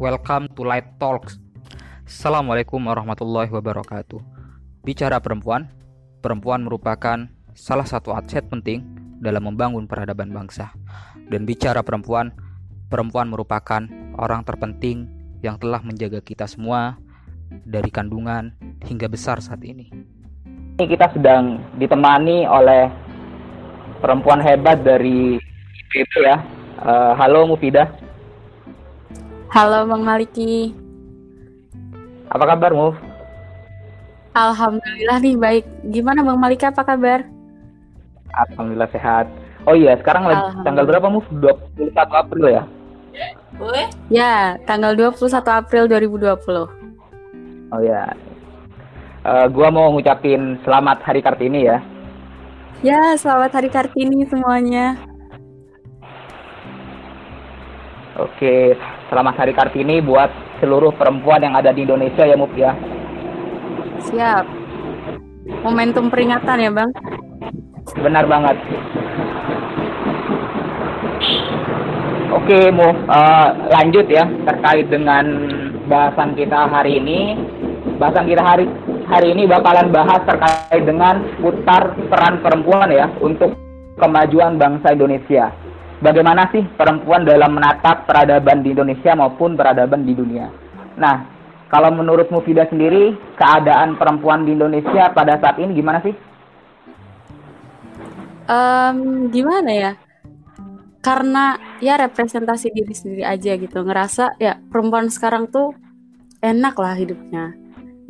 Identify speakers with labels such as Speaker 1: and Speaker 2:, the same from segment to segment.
Speaker 1: Welcome to Light Talks. Assalamualaikum warahmatullahi wabarakatuh. Bicara perempuan, perempuan merupakan salah satu aset penting dalam membangun peradaban bangsa. Dan bicara perempuan, perempuan merupakan orang terpenting yang telah menjaga kita semua dari kandungan hingga besar saat ini.
Speaker 2: Ini kita sedang ditemani oleh perempuan hebat dari itu ya. Uh, halo Mufidah.
Speaker 3: Halo Bang Maliki.
Speaker 2: Apa kabar Muf?
Speaker 3: Alhamdulillah nih baik. Gimana Bang Maliki apa kabar?
Speaker 2: Alhamdulillah sehat. Oh iya, sekarang lagi tanggal berapa Muf? 21 April ya?
Speaker 3: Ya, tanggal 21 April 2020.
Speaker 2: Oh ya. Uh, gua mau ngucapin selamat Hari Kartini ya.
Speaker 3: Ya, selamat Hari Kartini semuanya.
Speaker 2: Oke, Selamat Hari Kartini buat seluruh perempuan yang ada di Indonesia ya Muf ya.
Speaker 3: Siap. Momentum peringatan ya Bang.
Speaker 2: Benar banget. Oke Muf, uh, lanjut ya terkait dengan bahasan kita hari ini. Bahasan kita hari hari ini bakalan bahas terkait dengan putar peran perempuan ya untuk kemajuan bangsa Indonesia bagaimana sih perempuan dalam menatap peradaban di Indonesia maupun peradaban di dunia. Nah, kalau menurut Mufida sendiri, keadaan perempuan di Indonesia pada saat ini gimana sih?
Speaker 3: Um, gimana ya? Karena ya representasi diri sendiri aja gitu. Ngerasa ya perempuan sekarang tuh enak lah hidupnya.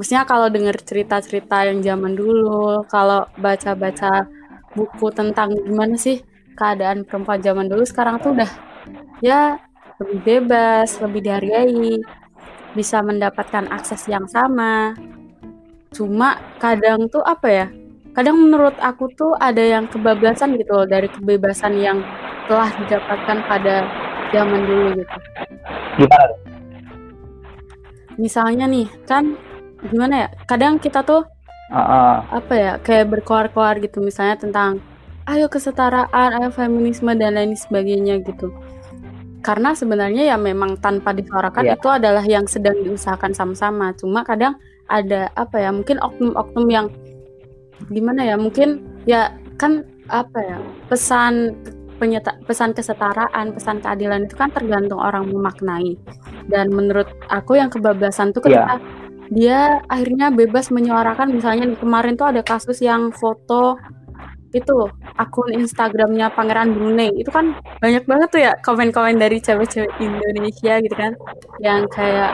Speaker 3: Maksudnya kalau denger cerita-cerita yang zaman dulu, kalau baca-baca buku tentang gimana sih keadaan perempuan zaman dulu sekarang tuh udah ya lebih bebas, lebih dihargai, bisa mendapatkan akses yang sama. Cuma kadang tuh apa ya? Kadang menurut aku tuh ada yang kebablasan gitu loh dari kebebasan yang telah didapatkan pada zaman dulu gitu.
Speaker 2: Gimana?
Speaker 3: Misalnya nih, kan gimana ya? Kadang kita tuh uh -uh. apa ya? Kayak berkoar-koar gitu misalnya tentang ayo kesetaraan, ayo feminisme dan lain sebagainya gitu. Karena sebenarnya ya memang tanpa disuarakan yeah. itu adalah yang sedang diusahakan sama-sama. Cuma kadang ada apa ya, mungkin oknum-oknum yang gimana ya, mungkin ya kan apa ya, pesan penyeta, pesan kesetaraan, pesan keadilan itu kan tergantung orang memaknai. Dan menurut aku yang kebablasan tuh ketika yeah. dia akhirnya bebas menyuarakan misalnya kemarin tuh ada kasus yang foto itu akun Instagramnya Pangeran Brunei. Itu kan banyak banget tuh ya komen-komen dari cewek-cewek Indonesia gitu kan. Yang kayak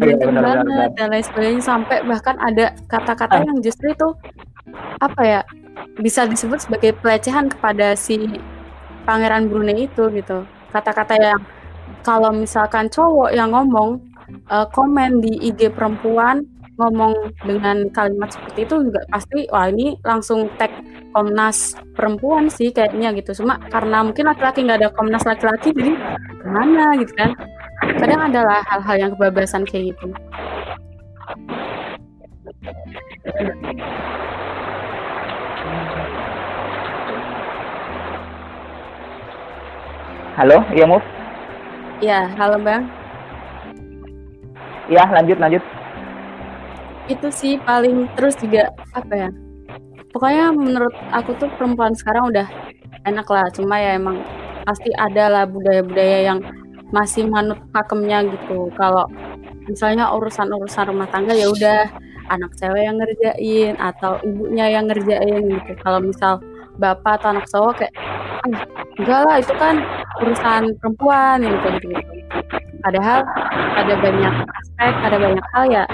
Speaker 3: ya, bener banget benar, dan lain sebagainya. Sampai bahkan ada kata-kata ah. yang justru itu apa ya bisa disebut sebagai pelecehan kepada si Pangeran Brunei itu gitu. Kata-kata yang kalau misalkan cowok yang ngomong uh, komen di IG perempuan ngomong dengan kalimat seperti itu juga pasti wah ini langsung tag Komnas perempuan sih kayaknya gitu. Cuma karena mungkin laki-laki nggak ada Komnas laki-laki jadi gimana gitu kan. Kadang adalah hal-hal yang kebablasan kayak gitu.
Speaker 2: Halo, iya Muf?
Speaker 3: Ya, halo Bang.
Speaker 2: Ya, lanjut lanjut.
Speaker 3: Itu sih paling terus juga apa ya pokoknya menurut aku tuh perempuan sekarang udah enak lah. Cuma ya emang pasti ada lah budaya-budaya yang masih manut pakemnya gitu. Kalau misalnya urusan-urusan rumah tangga ya udah anak cewek yang ngerjain atau ibunya yang ngerjain gitu. Kalau misal bapak atau anak cowok kayak ah, enggak lah itu kan urusan perempuan gitu gitu, gitu. padahal ada banyak aspek ada banyak hal ya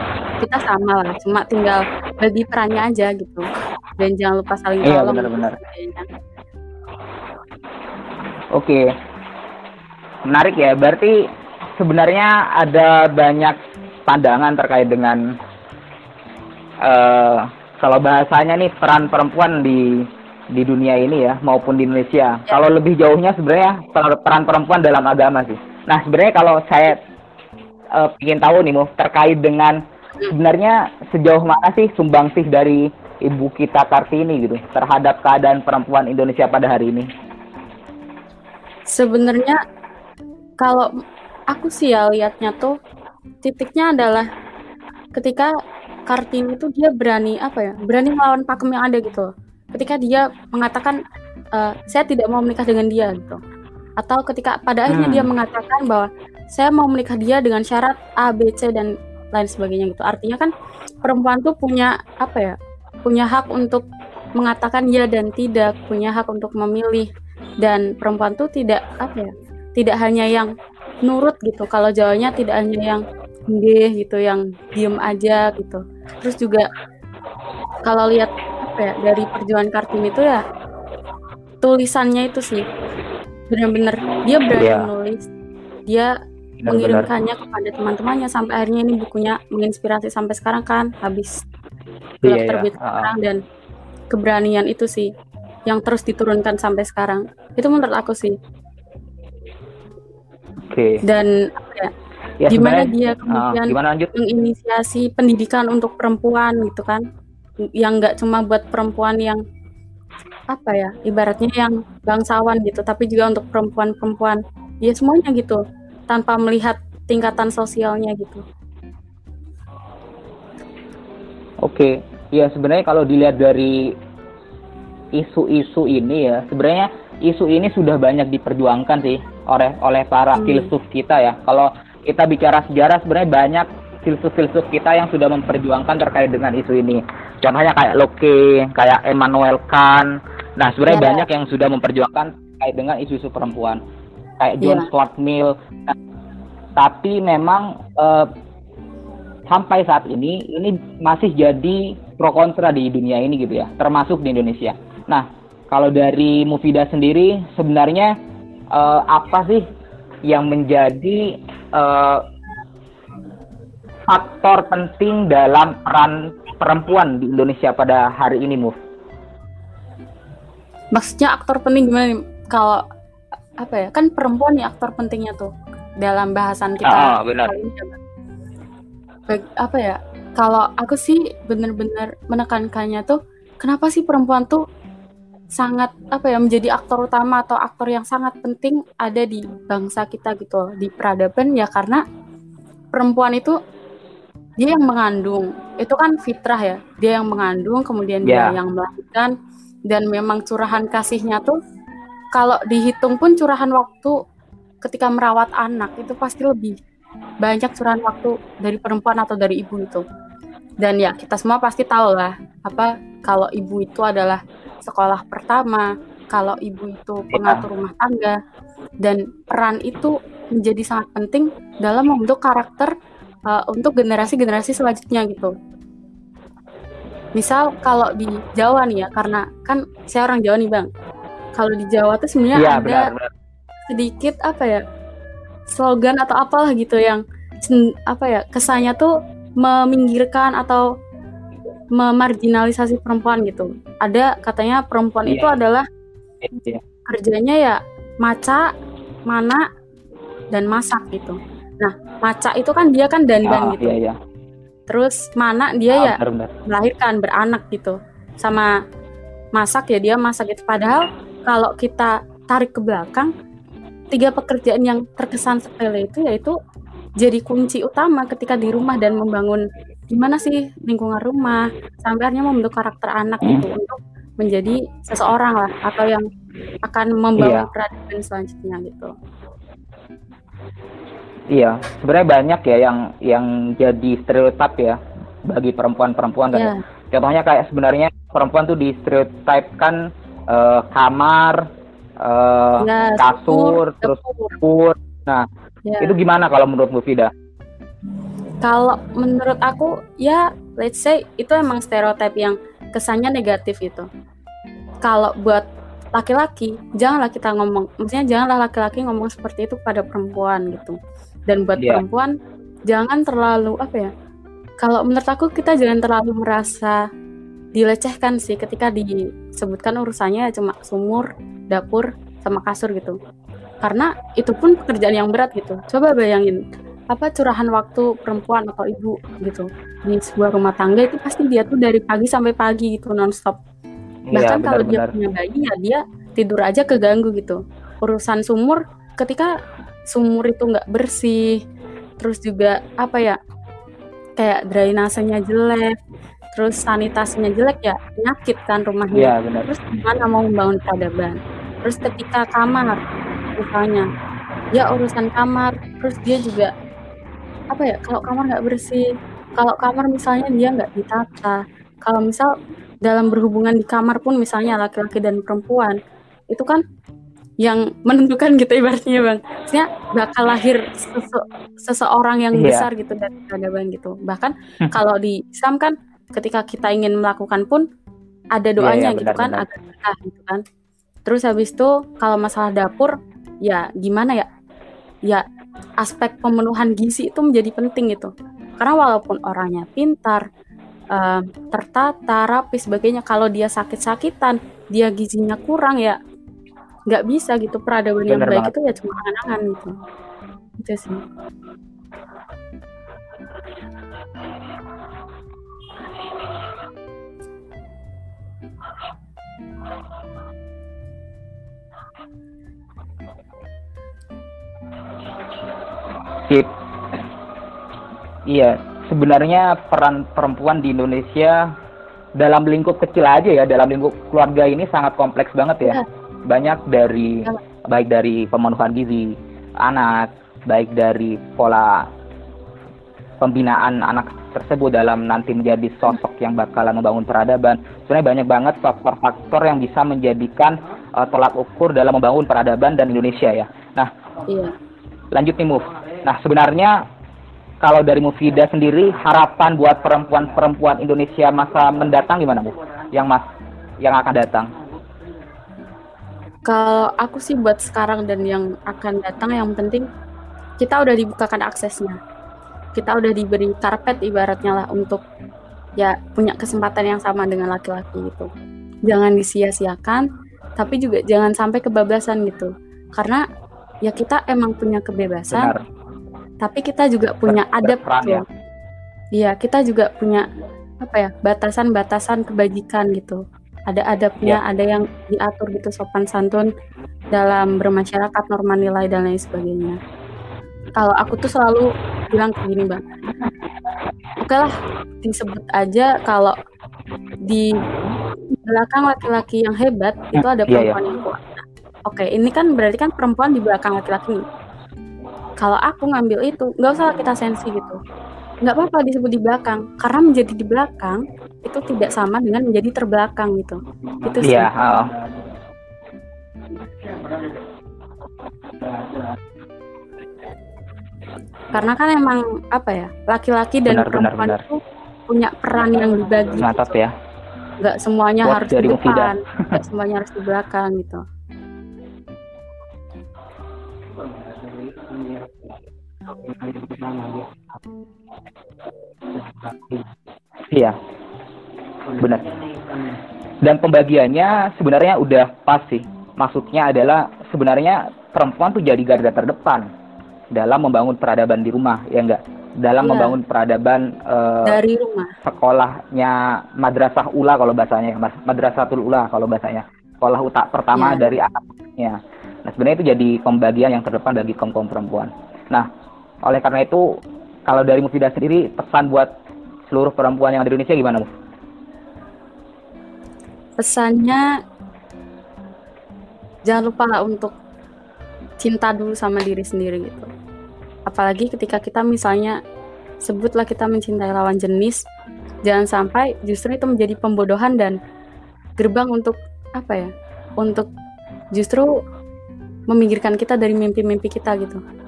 Speaker 3: kita sama lah. Cuma tinggal bagi perannya aja gitu dan jangan lupa saling
Speaker 2: iya, tolong benar-benar oke menarik ya berarti sebenarnya ada banyak pandangan terkait dengan uh, kalau bahasanya nih peran perempuan di di dunia ini ya maupun di Indonesia. Ya. Kalau lebih jauhnya sebenarnya peran perempuan dalam agama sih. Nah sebenarnya kalau saya uh, ingin tahu nih mau terkait dengan sebenarnya sejauh mana sih sumbangsih dari ibu kita Kartini gitu terhadap keadaan perempuan Indonesia pada hari ini?
Speaker 3: Sebenarnya kalau aku sih ya liatnya tuh titiknya adalah ketika Kartini itu dia berani apa ya berani melawan pakem yang ada gitu ketika dia mengatakan e, saya tidak mau menikah dengan dia gitu atau ketika pada akhirnya dia hmm. mengatakan bahwa saya mau menikah dia dengan syarat A B C dan lain sebagainya gitu artinya kan perempuan tuh punya apa ya punya hak untuk mengatakan ya dan tidak punya hak untuk memilih. Dan perempuan tuh tidak apa ya tidak hanya yang nurut gitu. Kalau jawabnya tidak hanya yang deh gitu yang diem aja gitu. Terus juga kalau lihat apa ya dari perjuangan Kartini itu ya tulisannya itu sih benar-benar dia berani yeah. menulis. Dia mengirimkannya kepada teman-temannya sampai akhirnya ini bukunya menginspirasi sampai sekarang kan habis yeah, iya. terbit sekarang dan keberanian itu sih yang terus diturunkan sampai sekarang. Itu menurut aku sih.
Speaker 2: Okay.
Speaker 3: dan ya, ya gimana dia kemudian uh, gimana menginisiasi pendidikan untuk perempuan gitu kan? Yang nggak cuma buat perempuan yang apa ya ibaratnya yang bangsawan gitu tapi juga untuk perempuan-perempuan. Ya semuanya gitu tanpa melihat tingkatan sosialnya gitu
Speaker 2: oke ya sebenarnya kalau dilihat dari isu-isu ini ya sebenarnya isu ini sudah banyak diperjuangkan sih oleh oleh para hmm. filsuf kita ya. Kalau kita bicara sejarah sebenarnya banyak filsuf-filsuf kita yang sudah memperjuangkan terkait dengan isu ini. Contohnya kayak Locke, kayak Emmanuel Kant. Nah, sebenarnya yeah. banyak yang sudah memperjuangkan terkait dengan isu-isu perempuan. Kayak John yeah. Stuart Mill. Nah, tapi memang uh, sampai saat ini ini masih jadi pro kontra di dunia ini gitu ya, termasuk di Indonesia. Nah, kalau dari Mufida sendiri sebenarnya uh, apa sih yang menjadi uh, faktor penting dalam peran perempuan di Indonesia pada hari ini, Muf?
Speaker 3: Maksudnya aktor penting gimana nih? Kalau apa ya? Kan perempuan nih aktor pentingnya tuh dalam bahasan kita.
Speaker 2: Ah, benar.
Speaker 3: Apa ya? Kalau aku sih benar-benar menekankannya tuh, kenapa sih perempuan tuh sangat apa ya menjadi aktor utama atau aktor yang sangat penting ada di bangsa kita gitu di peradaban ya karena perempuan itu dia yang mengandung itu kan fitrah ya dia yang mengandung kemudian yeah. dia ya. yang melahirkan dan memang curahan kasihnya tuh kalau dihitung pun curahan waktu ketika merawat anak itu pasti lebih banyak curahan waktu dari perempuan atau dari ibu itu dan ya kita semua pasti tahu lah apa kalau ibu itu adalah sekolah pertama, kalau ibu itu iya. pengatur rumah tangga, dan peran itu menjadi sangat penting dalam membentuk karakter uh, untuk generasi-generasi selanjutnya gitu. Misal kalau di Jawa nih ya, karena kan saya orang Jawa nih bang. Kalau di Jawa tuh sebenarnya ya, ada benar, benar. sedikit apa ya slogan atau apalah gitu yang apa ya kesannya tuh meminggirkan atau memarginalisasi perempuan gitu. Ada katanya perempuan yeah. itu adalah yeah. kerjanya ya maca, mana, dan masak gitu. Nah, maca itu kan dia kan dandan oh, gitu. Yeah, yeah. Terus mana dia oh, ya benar, benar. melahirkan beranak gitu. Sama masak ya dia masak gitu. Padahal kalau kita tarik ke belakang, tiga pekerjaan yang terkesan sepele itu yaitu jadi kunci utama ketika di rumah dan membangun gimana sih lingkungan rumah sampai akhirnya membentuk karakter anak hmm. gitu untuk menjadi seseorang lah atau yang akan membawa iya. peradaban selanjutnya gitu.
Speaker 2: Iya, sebenarnya banyak ya yang yang jadi stereotip ya bagi perempuan-perempuan kan. Yeah. Contohnya kayak sebenarnya perempuan tuh di stereotipkan uh, kamar, uh, ya, kasur, terus dapur. Nah, yeah. itu gimana kalau menurut Mufida?
Speaker 3: Kalau menurut aku ya let's say itu emang stereotip yang kesannya negatif itu. Kalau buat laki-laki, janganlah kita ngomong, maksudnya janganlah laki-laki ngomong seperti itu pada perempuan gitu. Dan buat yeah. perempuan jangan terlalu apa ya? Kalau menurut aku kita jangan terlalu merasa dilecehkan sih ketika disebutkan urusannya cuma sumur, dapur, sama kasur gitu. Karena itu pun pekerjaan yang berat gitu. Coba bayangin apa curahan waktu perempuan atau ibu gitu di sebuah rumah tangga itu pasti dia tuh dari pagi sampai pagi gitu nonstop iya, bahkan ya, kalau dia punya bayi ya dia tidur aja keganggu gitu urusan sumur ketika sumur itu nggak bersih terus juga apa ya kayak drainasenya jelek terus sanitasinya jelek ya penyakit kan rumahnya
Speaker 2: ya, benar.
Speaker 3: terus gimana mau membangun peradaban terus ketika kamar misalnya ya urusan kamar terus dia juga apa ya kalau kamar nggak bersih kalau kamar misalnya dia nggak ditata kalau misal dalam berhubungan di kamar pun misalnya laki-laki dan perempuan itu kan yang menentukan gitu ibaratnya bang, maksudnya bakal lahir sese seseorang yang yeah. besar gitu dari peradaban gitu. Bahkan hmm. kalau di Islam kan ketika kita ingin melakukan pun ada iya, doanya yeah, yeah, gitu kan, benar. agar gitu kan. Terus habis itu kalau masalah dapur ya gimana ya? Ya aspek pemenuhan gizi itu menjadi penting gitu. Karena walaupun orangnya pintar, uh, tertata, rapi sebagainya, kalau dia sakit-sakitan, dia gizinya kurang ya nggak bisa gitu peradaban yang baik banget. itu ya cuma angan-angan gitu itu sih
Speaker 2: Sip. Iya, sebenarnya peran perempuan di Indonesia dalam lingkup kecil aja ya, dalam lingkup keluarga ini sangat kompleks banget ya. ya banyak dari baik dari pemenuhan gizi anak, baik dari pola pembinaan anak tersebut dalam nanti menjadi sosok yang bakalan membangun peradaban. Sebenarnya banyak banget faktor-faktor yang bisa menjadikan uh, tolak ukur dalam membangun peradaban dan Indonesia ya. Nah, iya. lanjut nih Move. Nah, sebenarnya kalau dari Mufida sendiri harapan buat perempuan-perempuan Indonesia masa mendatang gimana Move? Yang mas yang akan datang?
Speaker 3: Kalau aku sih buat sekarang dan yang akan datang yang penting kita udah dibukakan aksesnya. Kita udah diberi karpet ibaratnya lah untuk ya punya kesempatan yang sama dengan laki-laki gitu. Jangan disia-siakan, tapi juga jangan sampai kebablasan gitu. Karena ya kita emang punya kebebasan, Benar. Tapi kita juga punya adab gitu. Ya. Iya, kita juga punya apa ya batasan-batasan kebajikan gitu ada adabnya, yeah. ada yang diatur gitu sopan santun dalam bermasyarakat, norma nilai dan lain sebagainya. Kalau aku tuh selalu bilang kayak gini, Bang. Oke okay lah, disebut aja kalau di belakang laki-laki yang hebat itu ada iya, iya. perempuan yeah, yeah. yang kuat. Oke, okay, ini kan berarti kan perempuan di belakang laki-laki. Kalau aku ngambil itu, nggak usah kita sensi gitu. Nggak apa-apa disebut di belakang. Karena menjadi di belakang itu tidak sama dengan menjadi terbelakang gitu. Itu sih.
Speaker 2: Iya oh.
Speaker 3: karena kan emang apa ya laki-laki dan benar, perempuan benar, benar. itu punya peran yang dibagi
Speaker 2: Mantap gitu. ya.
Speaker 3: Nggak semuanya Buat harus di depan nggak semuanya harus di belakang gitu
Speaker 2: Iya, benar. Dan pembagiannya sebenarnya udah pas sih. Maksudnya adalah sebenarnya perempuan tuh jadi garda terdepan dalam membangun peradaban di rumah, ya enggak? Dalam iya. membangun peradaban
Speaker 3: uh, dari rumah.
Speaker 2: Sekolahnya madrasah ula kalau bahasanya, madrasatul ula kalau bahasanya. Sekolah utak pertama iya. dari anaknya. Nah, sebenarnya itu jadi pembagian yang terdepan bagi kaum kaum perempuan. Nah, oleh karena itu, kalau dari Mufidah sendiri, pesan buat seluruh perempuan yang ada di Indonesia gimana, Muf?
Speaker 3: Pesannya, jangan lupa untuk cinta dulu sama diri sendiri gitu. Apalagi ketika kita misalnya sebutlah kita mencintai lawan jenis, jangan sampai justru itu menjadi pembodohan dan gerbang untuk apa ya? Untuk justru meminggirkan kita dari mimpi-mimpi kita gitu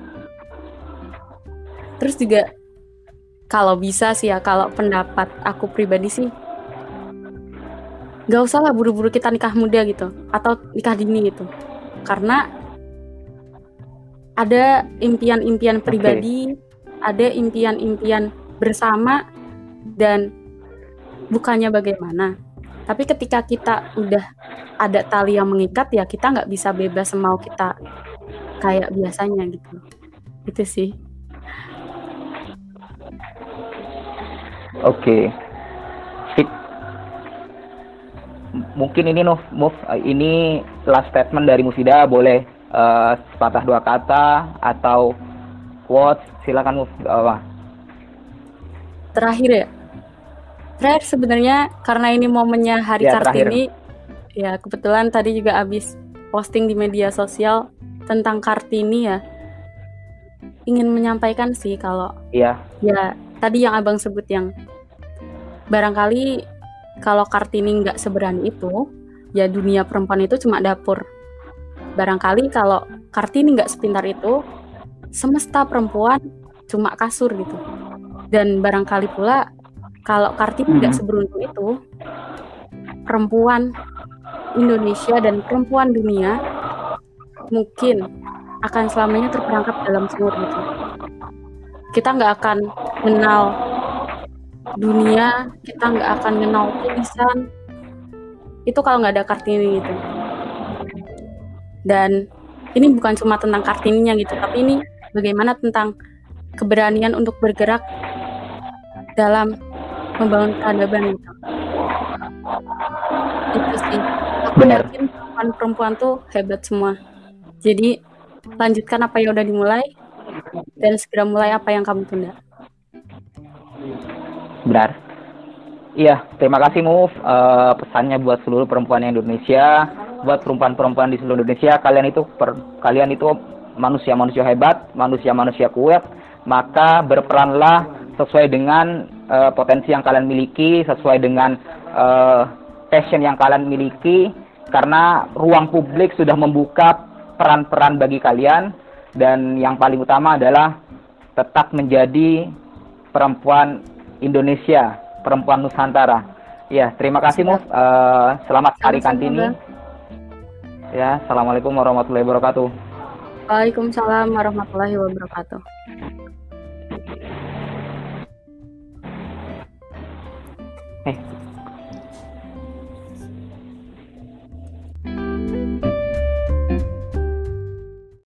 Speaker 3: terus juga kalau bisa sih ya kalau pendapat aku pribadi sih gak usah lah buru-buru kita nikah muda gitu atau nikah dini gitu. Karena ada impian-impian pribadi okay. ada impian-impian bersama dan bukannya bagaimana. Tapi ketika kita udah ada tali yang mengikat ya kita nggak bisa bebas mau kita kayak biasanya gitu. Itu sih
Speaker 2: Oke. Okay. Mungkin ini Nuf, Muf, ini last statement dari Musida boleh uh, sepatah dua kata atau quotes. Silakan Muf. Apa
Speaker 3: terakhir ya? Terakhir sebenarnya karena ini momennya hari ya, Kartini terakhir. ya kebetulan tadi juga habis posting di media sosial tentang Kartini ya. Ingin menyampaikan sih kalau
Speaker 2: iya.
Speaker 3: ya tadi yang abang sebut yang barangkali kalau Kartini nggak seberani itu ya dunia perempuan itu cuma dapur barangkali kalau Kartini nggak sepintar itu semesta perempuan cuma kasur gitu dan barangkali pula kalau Kartini nggak hmm. seberuntung itu perempuan Indonesia dan perempuan dunia mungkin akan selamanya terperangkap dalam sumur itu. Kita nggak akan kenal dunia, kita nggak akan kenal tulisan. Itu kalau nggak ada Kartini itu. Dan ini bukan cuma tentang Kartininya gitu, tapi ini bagaimana tentang keberanian untuk bergerak dalam membangun peradaban itu. Itu sih. Aku Benar. yakin perempuan-perempuan tuh hebat semua. Jadi lanjutkan apa yang udah dimulai dan segera mulai apa yang kamu tunda.
Speaker 2: Benar. Iya, terima kasih Muf. Uh, pesannya buat seluruh perempuan Indonesia, buat perempuan-perempuan di seluruh Indonesia, kalian itu per, kalian itu manusia-manusia hebat, manusia-manusia kuat, maka berperanlah sesuai dengan uh, potensi yang kalian miliki, sesuai dengan uh, passion yang kalian miliki, karena ruang publik sudah membuka peran-peran bagi kalian dan yang paling utama adalah tetap menjadi perempuan Indonesia, perempuan Nusantara. Ya, terima kasih Muf. Uh, selamat Hari Kartini. Ya, assalamualaikum warahmatullahi wabarakatuh.
Speaker 3: Waalaikumsalam warahmatullahi wabarakatuh. Eh,